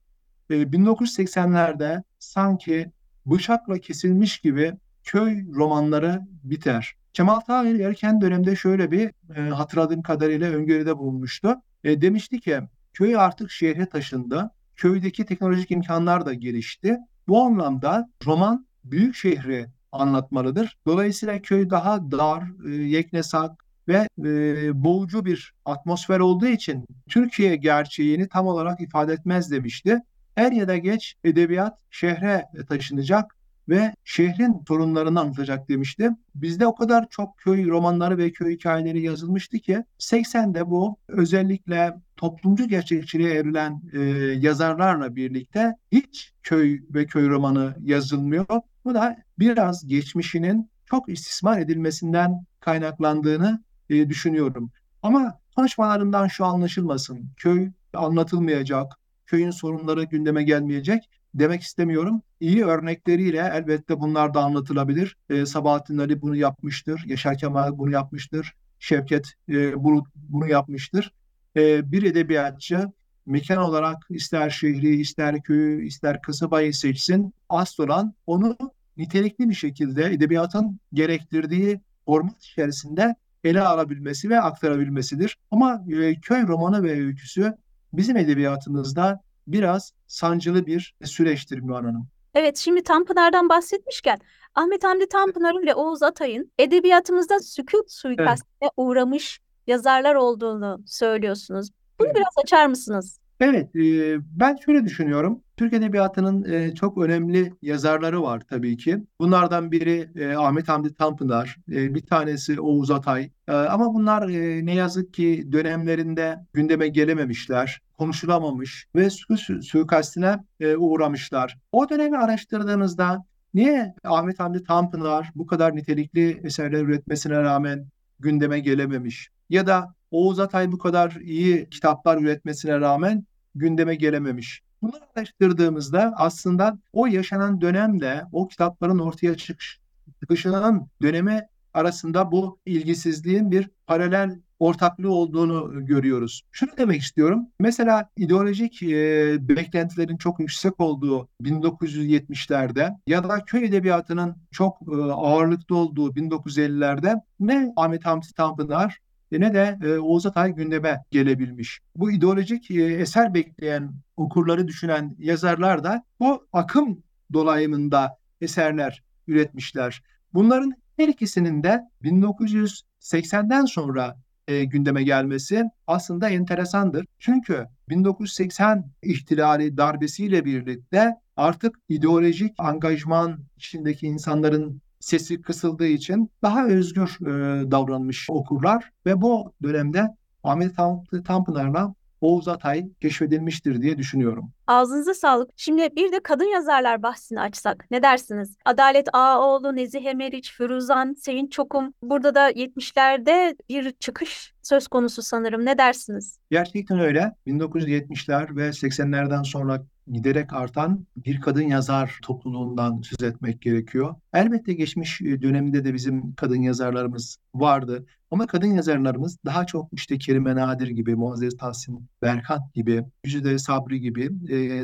1980'lerde sanki bıçakla kesilmiş gibi köy romanları biter. Kemal Tahir erken dönemde şöyle bir e, hatırladığım kadarıyla öngörüde bulunmuştu. E, demişti ki köy artık şehre taşındı. Köydeki teknolojik imkanlar da gelişti. Bu anlamda roman büyük şehri anlatmalıdır. Dolayısıyla köy daha dar, e, yeknesak ve e, boğucu bir atmosfer olduğu için Türkiye gerçeğini tam olarak ifade etmez demişti. Er ya da geç edebiyat şehre taşınacak ve şehrin sorunlarını anlatacak demişti. Bizde o kadar çok köy romanları ve köy hikayeleri yazılmıştı ki 80'de bu özellikle toplumcu gerçekçiliğe evrilen e, yazarlarla birlikte hiç köy ve köy romanı yazılmıyor. Bu da biraz geçmişinin çok istismar edilmesinden kaynaklandığını e, düşünüyorum. Ama konuşmalarından şu anlaşılmasın. Köy anlatılmayacak, köyün sorunları gündeme gelmeyecek demek istemiyorum. İyi örnekleriyle elbette bunlar da anlatılabilir. E, Sabahattin Ali bunu yapmıştır, Yaşar Kemal bunu yapmıştır, Şevket e, Bulut bunu yapmıştır. E, bir edebiyatçı mekan olarak ister şehri, ister köyü, ister kasabayı seçsin. Asıl olan onu nitelikli bir şekilde edebiyatın gerektirdiği format içerisinde ele alabilmesi ve aktarabilmesidir. Ama e, köy romanı ve öyküsü bizim edebiyatımızda biraz sancılı bir süreçtir Mühan Hanım. Evet, şimdi Tanpınar'dan bahsetmişken Ahmet Hamdi Tanpınar ile Oğuz Atay'ın edebiyatımızda sükût suikastine evet. uğramış yazarlar olduğunu söylüyorsunuz. Bunu biraz açar mısınız? Evet, e, ben şöyle düşünüyorum. Türk Edebiyatı'nın e, çok önemli yazarları var tabii ki. Bunlardan biri e, Ahmet Hamdi Tanpınar, bir tanesi Oğuz Atay. Ama bunlar ne yazık ki dönemlerinde gündeme gelememişler, konuşulamamış ve su suikastine uğramışlar. O dönemi araştırdığımızda niye Ahmet Hamdi Tanpınar bu kadar nitelikli eserler üretmesine rağmen gündeme gelememiş? Ya da Oğuz Atay bu kadar iyi kitaplar üretmesine rağmen gündeme gelememiş. Bunu araştırdığımızda aslında o yaşanan dönemde o kitapların ortaya çıkış, çıkışının dönemi arasında bu ilgisizliğin bir paralel ortaklığı olduğunu görüyoruz. Şunu demek istiyorum. Mesela ideolojik e, beklentilerin çok yüksek olduğu 1970'lerde ya da köy edebiyatının çok e, ağırlıklı olduğu 1950'lerde ne Ahmet Hamdi Tanpınar ne de e, Oğuz Atay gündeme gelebilmiş. Bu ideolojik e, eser bekleyen, okurları düşünen yazarlar da bu akım dolayımında eserler üretmişler. Bunların her ikisinin de 1980'den sonra e, gündeme gelmesi aslında enteresandır. Çünkü 1980 ihtilali darbesiyle birlikte artık ideolojik angajman içindeki insanların sesi kısıldığı için daha özgür e, davranmış okurlar ve bu dönemde Ahmet Tanpınar'la Oğuz Atay keşfedilmiştir diye düşünüyorum. Ağzınıza sağlık. Şimdi bir de kadın yazarlar bahsini açsak. Ne dersiniz? Adalet Ağaoğlu, Nezihe Meriç, Firuzan, Sevinç Çokum. Burada da 70'lerde bir çıkış söz konusu sanırım. Ne dersiniz? Gerçekten öyle. 1970'ler ve 80'lerden sonra giderek artan bir kadın yazar topluluğundan söz etmek gerekiyor. Elbette geçmiş e, döneminde de bizim kadın yazarlarımız vardı. Ama kadın yazarlarımız daha çok işte Kerime Nadir gibi, Muazzez Tahsin Berkant gibi, Güzide Sabri gibi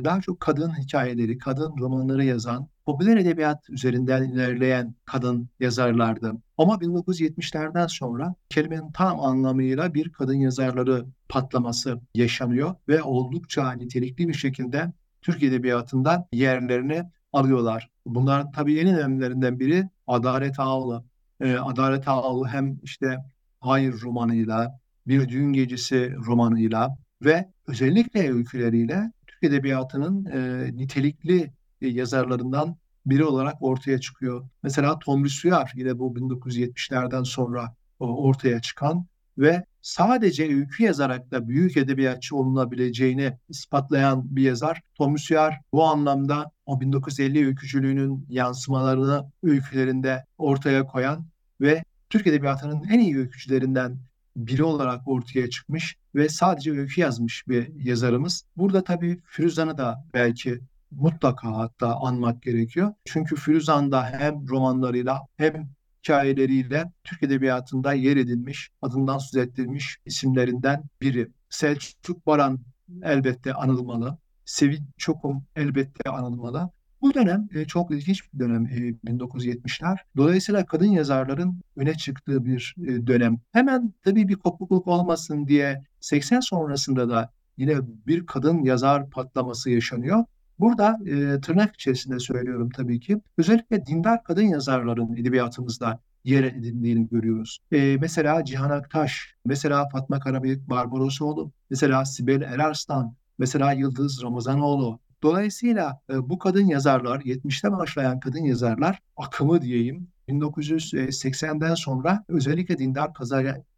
daha çok kadın hikayeleri, kadın romanları yazan, popüler edebiyat üzerinden ilerleyen kadın yazarlardı. Ama 1970'lerden sonra kelimenin tam anlamıyla bir kadın yazarları patlaması yaşanıyor ve oldukça nitelikli bir şekilde Türk Edebiyatı'ndan yerlerini alıyorlar. Bunlar tabii en önemlilerinden biri Adalet Ağaoğlu. Ee, Adalet Ağaoğlu hem işte Hayır romanıyla, Bir Düğün Gecesi romanıyla ve özellikle öyküleriyle Edebiyatı'nın e, nitelikli e, yazarlarından biri olarak ortaya çıkıyor. Mesela Tomris Uyar yine bu 1970'lerden sonra ortaya çıkan ve sadece öykü yazarak da büyük edebiyatçı olunabileceğini ispatlayan bir yazar. Thomas Yar bu anlamda o 1950 öykücülüğünün yansımalarını öykülerinde ortaya koyan ve Türk Edebiyatı'nın en iyi öykücülerinden biri olarak ortaya çıkmış ve sadece öykü yazmış bir yazarımız. Burada tabii Firuzan'ı da belki mutlaka hatta anmak gerekiyor. Çünkü Firuzan da hem romanlarıyla hem hikayeleriyle Türk Edebiyatı'nda yer edilmiş, adından söz ettirilmiş isimlerinden biri. Selçuk Baran elbette anılmalı. Sevil Çokum elbette anılmalı. Bu dönem e, çok ilginç bir dönem e, 1970'ler. Dolayısıyla kadın yazarların öne çıktığı bir e, dönem. Hemen tabii bir kopukluk olmasın diye 80 sonrasında da yine bir kadın yazar patlaması yaşanıyor. Burada e, tırnak içerisinde söylüyorum tabii ki. Özellikle dindar kadın yazarların edebiyatımızda yer edindiğini görüyoruz. E, mesela Cihan Aktaş, mesela Fatma Karabıyık Barbarosoğlu, mesela Sibel Erarslan, mesela Yıldız Ramazanoğlu. Dolayısıyla e, bu kadın yazarlar, 70'te başlayan kadın yazarlar akımı diyeyim 1980'den sonra özellikle dindar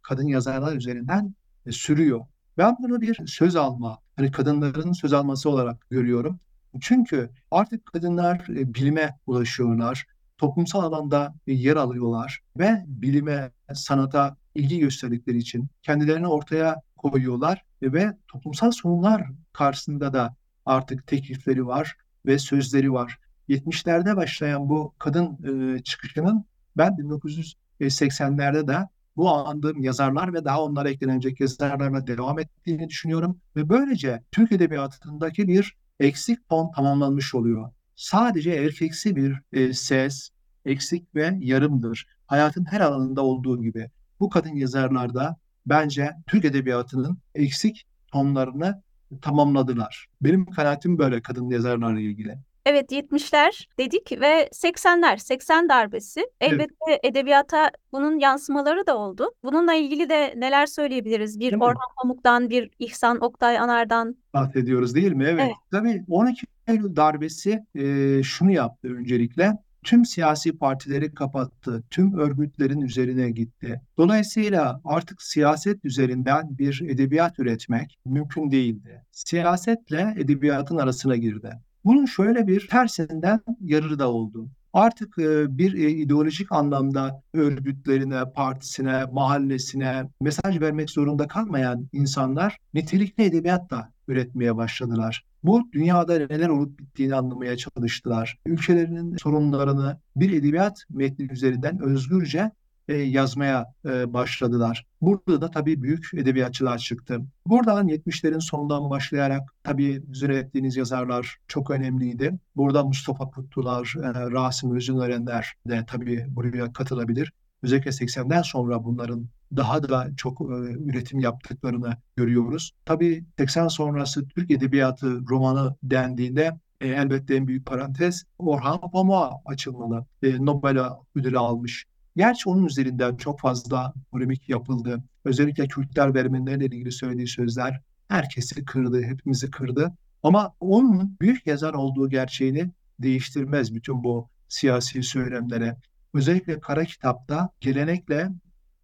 kadın yazarlar üzerinden e, sürüyor. Ben bunu bir söz alma, hani kadınların söz alması olarak görüyorum. Çünkü artık kadınlar e, bilime ulaşıyorlar, toplumsal alanda yer alıyorlar ve bilime, sanata ilgi gösterdikleri için kendilerini ortaya koyuyorlar ve toplumsal sorunlar karşısında da artık teklifleri var ve sözleri var. 70'lerde başlayan bu kadın e, çıkışının ben 1980'lerde de bu andığım yazarlar ve daha onlara eklenecek yazarlarla devam ettiğini düşünüyorum. Ve böylece Türk Edebiyatı'ndaki bir eksik ton tamamlanmış oluyor. Sadece erkeksi bir e, ses, eksik ve yarımdır. Hayatın her alanında olduğu gibi. Bu kadın yazarlarda bence Türk Edebiyatı'nın eksik tonlarını tamamladılar. Benim kanaatim böyle kadın yazarlarla ilgili. Evet 70'ler dedik ve 80'ler, 80 darbesi. Elbette evet. edebiyata bunun yansımaları da oldu. Bununla ilgili de neler söyleyebiliriz? Bir değil Orhan mi? Pamuk'tan, bir İhsan Oktay Anar'dan. Bahsediyoruz değil mi? Evet. evet. Tabii 12 Eylül darbesi e, şunu yaptı öncelikle tüm siyasi partileri kapattı, tüm örgütlerin üzerine gitti. Dolayısıyla artık siyaset üzerinden bir edebiyat üretmek mümkün değildi. Siyasetle edebiyatın arasına girdi. Bunun şöyle bir tersinden yararı da oldu. Artık e, bir e, ideolojik anlamda örgütlerine, partisine, mahallesine mesaj vermek zorunda kalmayan insanlar nitelikli edebiyat da üretmeye başladılar. Bu dünyada neler olup bittiğini anlamaya çalıştılar. Ülkelerinin sorunlarını bir edebiyat metni üzerinden özgürce e, yazmaya e, başladılar. Burada da tabii büyük edebiyatçılar çıktı. Buradan 70'lerin sonundan başlayarak tabii düzenlettiğiniz yazarlar çok önemliydi. Burada Mustafa Kutlular, e, Rasim Özünörenler de tabii buraya katılabilir. Özellikle 80'den sonra bunların daha da çok e, üretim yaptıklarını görüyoruz. Tabii 80 sonrası Türk Edebiyatı romanı dendiğinde e, elbette en büyük parantez Orhan Pamuk'a açılmalı. E, Nobel ödülü almış. Gerçi onun üzerinden çok fazla polemik yapıldı. Özellikle Kürtler vermenlerle ilgili söylediği sözler herkesi kırdı, hepimizi kırdı. Ama onun büyük yazar olduğu gerçeğini değiştirmez bütün bu siyasi söylemlere. Özellikle kara kitapta gelenekle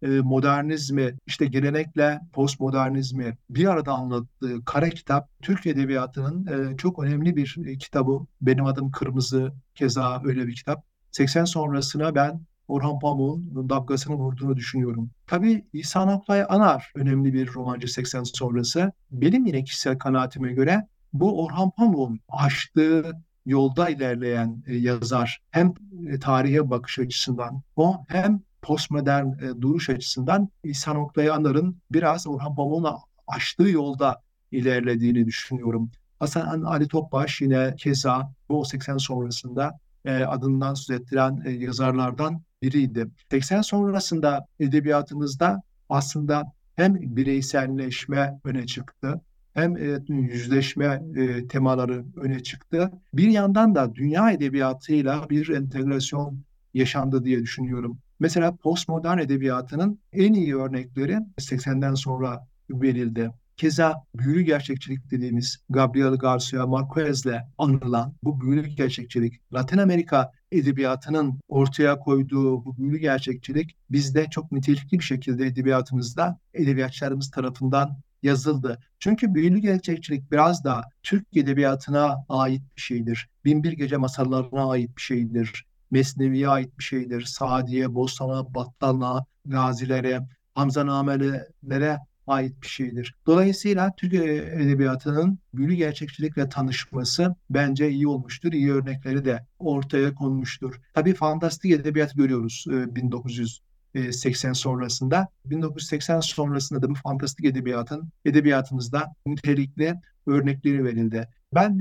modernizmi, işte gelenekle postmodernizmi bir arada anlattığı kara kitap Türk Edebiyatı'nın e, çok önemli bir e, kitabı. Benim adım Kırmızı keza öyle bir kitap. 80 sonrasına ben Orhan Pamuk'un damgasını vurduğunu düşünüyorum. Tabii İhsan Oktay Anar önemli bir romancı 80 sonrası. Benim yine kişisel kanaatime göre bu Orhan Pamuk'un açtığı yolda ilerleyen e, yazar hem e, tarihe bakış açısından o hem postmodern e, duruş açısından İhsan Oktay Anar'ın biraz Orhan Pamuk'un açtığı yolda ilerlediğini düşünüyorum. Hasan Ali Topbaş yine keza bu 80 sonrasında e, adından söz ettiren e, yazarlardan biriydi. 80 sonrasında edebiyatımızda aslında hem bireyselleşme öne çıktı hem e, yüzleşme e, temaları öne çıktı. Bir yandan da dünya edebiyatıyla bir entegrasyon yaşandı diye düşünüyorum. Mesela postmodern edebiyatının en iyi örnekleri 80'den sonra verildi. Keza büyülü gerçekçilik dediğimiz Gabriel Garcia Marquez'le anılan bu büyülü gerçekçilik, Latin Amerika edebiyatının ortaya koyduğu bu büyülü gerçekçilik bizde çok nitelikli bir şekilde edebiyatımızda edebiyatçılarımız tarafından yazıldı. Çünkü büyülü gerçekçilik biraz da Türk edebiyatına ait bir şeydir. Binbir Gece masallarına ait bir şeydir. Mesnevi'ye ait bir şeydir. Sadiye, Bostan'a, Battal'a, Gazilere Hamza namelere ait bir şeydir. Dolayısıyla Türk edebiyatının büyülü gerçekçilikle tanışması bence iyi olmuştur. İyi örnekleri de ortaya konmuştur. Tabii fantastik edebiyat görüyoruz 1980 sonrasında. 1980 sonrasında da bu fantastik edebiyatın edebiyatımızda nitelikli örnekleri verildi. Ben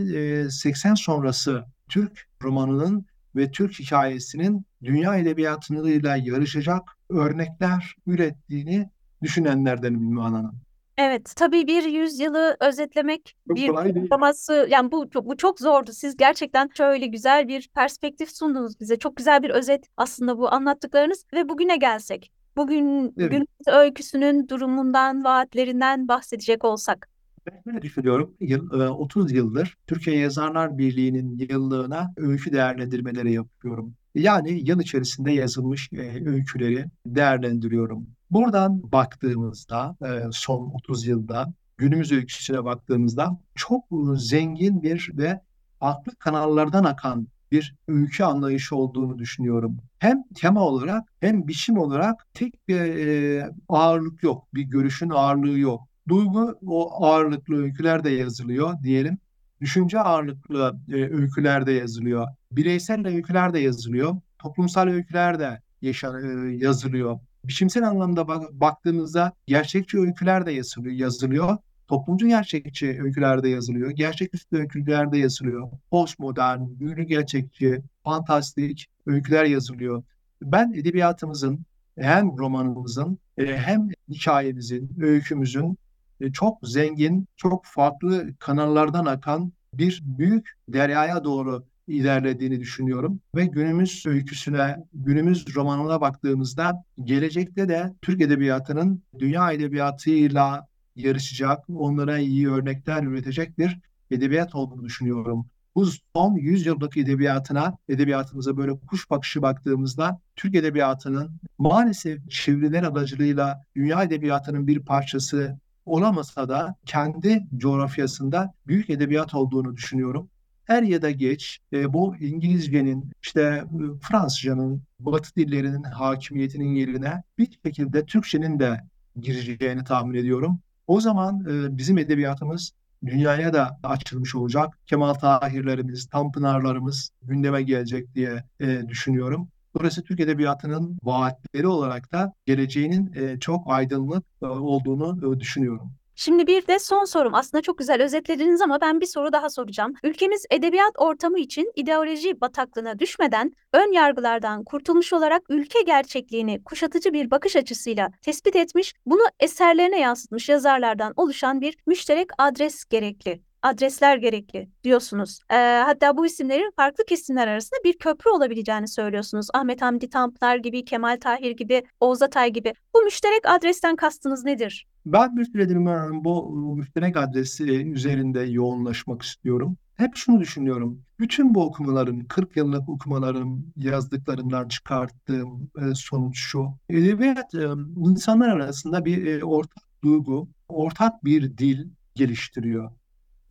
80 sonrası Türk romanının ve Türk hikayesinin dünya edebiyatıyla yarışacak örnekler ürettiğini düşünenlerdenim Hanım. Evet, tabii bir yüzyılı özetlemek, Çok bir uzaması, yani bu çok, bu çok zordu. Siz gerçekten şöyle güzel bir perspektif sundunuz bize. Çok güzel bir özet aslında bu anlattıklarınız ve bugüne gelsek. Bugün Evet. günümüz öyküsünün durumundan, vaatlerinden bahsedecek olsak. Ben böyle düşünüyorum. Yıl, e, 30 yıldır Türkiye Yazarlar Birliği'nin yıllığına öykü değerlendirmeleri yapıyorum. Yani yıl içerisinde yazılmış e, öyküleri değerlendiriyorum. Buradan baktığımızda e, son 30 yılda günümüz öyküsüne baktığımızda çok e, zengin bir ve farklı kanallardan akan bir öykü anlayışı olduğunu düşünüyorum. Hem tema olarak hem biçim olarak tek bir e, ağırlık yok, bir görüşün ağırlığı yok. Duygu o ağırlıklı öyküler de yazılıyor diyelim. Düşünce ağırlıklı e, öyküler de yazılıyor. Bireysel öyküler de yazılıyor. Toplumsal öyküler de yaşa, e, yazılıyor. Biçimsel anlamda bak- baktığımızda gerçekçi öyküler de yazılıyor. yazılıyor. Toplumcu gerçekçi öyküler de yazılıyor. Gerçeküstü öyküler de yazılıyor. Postmodern, büyülü gerçekçi, fantastik öyküler yazılıyor. Ben edebiyatımızın hem romanımızın e, hem hikayemizin, öykümüzün çok zengin, çok farklı kanallardan akan bir büyük deryaya doğru ilerlediğini düşünüyorum. Ve günümüz öyküsüne, günümüz romanına baktığımızda gelecekte de Türk edebiyatının dünya edebiyatıyla yarışacak, onlara iyi örnekler üretecek bir edebiyat olduğunu düşünüyorum. Bu son 100 yıllık edebiyatına, edebiyatımıza böyle kuş bakışı baktığımızda Türk edebiyatının maalesef çeviriler aracılığıyla dünya edebiyatının bir parçası olamasa da kendi coğrafyasında büyük edebiyat olduğunu düşünüyorum. Er ya da geç e, bu İngilizcenin, işte e, Fransızcanın, Batı dillerinin hakimiyetinin yerine bir şekilde Türkçenin de gireceğini tahmin ediyorum. O zaman e, bizim edebiyatımız dünyaya da açılmış olacak. Kemal Tahirlerimiz, Tanpınarlarımız gündeme gelecek diye e, düşünüyorum. Dolayısıyla Türk Edebiyatı'nın vaatleri olarak da geleceğinin e, çok aydınlık e, olduğunu e, düşünüyorum. Şimdi bir de son sorum. Aslında çok güzel özetlediniz ama ben bir soru daha soracağım. Ülkemiz edebiyat ortamı için ideoloji bataklığına düşmeden ön yargılardan kurtulmuş olarak ülke gerçekliğini kuşatıcı bir bakış açısıyla tespit etmiş, bunu eserlerine yansıtmış yazarlardan oluşan bir müşterek adres gerekli. Adresler gerekli diyorsunuz. Ee, hatta bu isimlerin farklı kesimler arasında bir köprü olabileceğini söylüyorsunuz. Ahmet Hamdi Tanpınar gibi, Kemal Tahir gibi, Oğuz Atay gibi. Bu müşterek adresten kastınız nedir? Ben bir süredir bu müşterek adresi üzerinde yoğunlaşmak istiyorum. Hep şunu düşünüyorum. Bütün bu okumalarım, 40 yıllık okumalarım, yazdıklarımdan çıkarttığım e, sonuç şu. Edebiyat e, insanlar arasında bir e, ortak duygu, ortak bir dil geliştiriyor.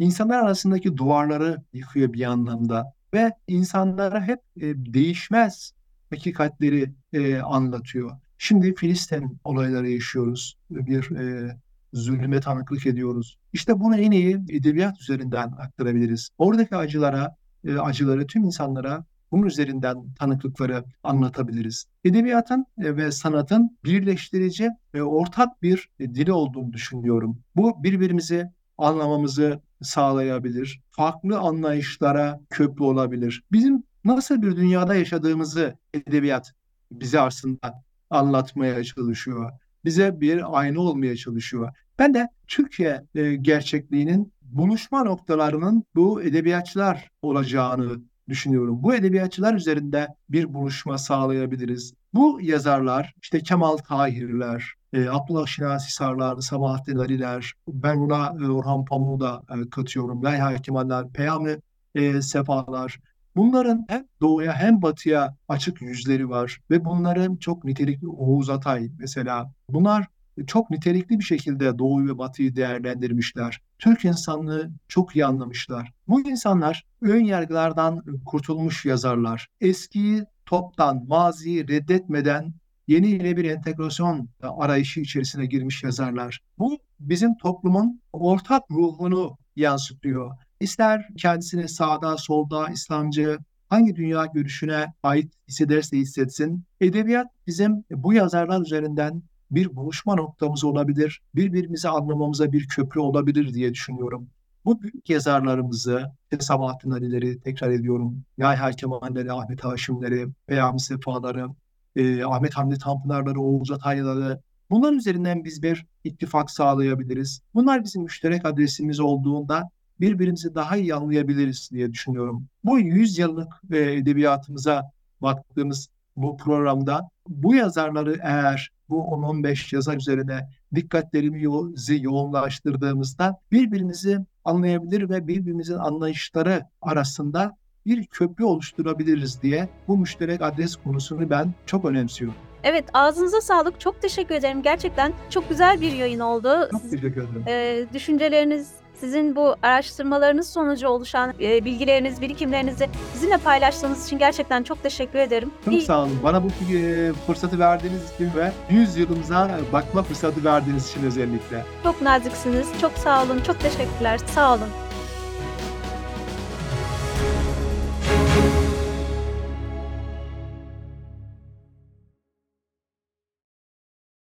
İnsanlar arasındaki duvarları yıkıyor bir anlamda ve insanlara hep e, değişmez hakikatleri e, anlatıyor. Şimdi Filistin olayları yaşıyoruz. Bir e, zulme tanıklık ediyoruz. İşte bunu en iyi edebiyat üzerinden aktarabiliriz. Oradaki acılara, e, acıları tüm insanlara bunun üzerinden tanıklıkları anlatabiliriz. Edebiyatın e, ve sanatın birleştirici ve ortak bir dili olduğunu düşünüyorum. Bu birbirimizi anlamamızı sağlayabilir. Farklı anlayışlara köprü olabilir. Bizim nasıl bir dünyada yaşadığımızı edebiyat bize aslında anlatmaya çalışıyor. Bize bir ayna olmaya çalışıyor. Ben de Türkiye e, gerçekliğinin buluşma noktalarının bu edebiyatçılar olacağını düşünüyorum. Bu edebiyatçılar üzerinde bir buluşma sağlayabiliriz. Bu yazarlar, işte Kemal Tahirler, e, Abdullah Şinasi Hisarlar, Sabahattin Aliler, ben buna e, Orhan Pamuk'u da e, katıyorum. Yahya Kemaller, Peyami e, Sefalar. Bunların hem doğuya hem batıya açık yüzleri var ve bunların çok nitelikli Oğuz Atay mesela. Bunlar çok nitelikli bir şekilde doğuyu ve batıyı değerlendirmişler. Türk insanlığı çok iyi anlamışlar. Bu insanlar ön yargılardan kurtulmuş yazarlar. Eskiyi toptan, maziyi reddetmeden yeni yeni bir entegrasyon arayışı içerisine girmiş yazarlar. Bu bizim toplumun ortak ruhunu yansıtıyor. İster kendisini sağda, solda, İslamcı, hangi dünya görüşüne ait hissederse hissetsin, edebiyat bizim bu yazarlar üzerinden bir buluşma noktamız olabilir, birbirimizi anlamamıza bir köprü olabilir diye düşünüyorum. Bu büyük yazarlarımızı, Sabahattin Ali'leri tekrar ediyorum, Yahya Kemal'leri, Ahmet Haşim'leri, Peyami Sefaları, e, Ahmet Hamdi Tanpınar'ları, Oğuz Ataylı'ları, bunların üzerinden biz bir ittifak sağlayabiliriz. Bunlar bizim müşterek adresimiz olduğunda birbirimizi daha iyi anlayabiliriz diye düşünüyorum. Bu 100 yıllık e, edebiyatımıza baktığımız bu programda bu yazarları eğer bu 10-15 yazar üzerine dikkatlerimizi yoğunlaştırdığımızda birbirimizi anlayabilir ve birbirimizin anlayışları arasında bir köprü oluşturabiliriz diye bu müşterek adres konusunu ben çok önemsiyorum. Evet ağzınıza sağlık. Çok teşekkür ederim. Gerçekten çok güzel bir yayın oldu. Çok teşekkür ederim. Ee, düşünceleriniz, sizin bu araştırmalarınız sonucu oluşan e, bilgileriniz, birikimlerinizi bizimle paylaştığınız için gerçekten çok teşekkür ederim. Çok İyi- sağ olun. Bana bu e, fırsatı verdiğiniz için ve 100 yılımıza bakma fırsatı verdiğiniz için özellikle. Çok naziksiniz. Çok sağ olun. Çok teşekkürler. Sağ olun.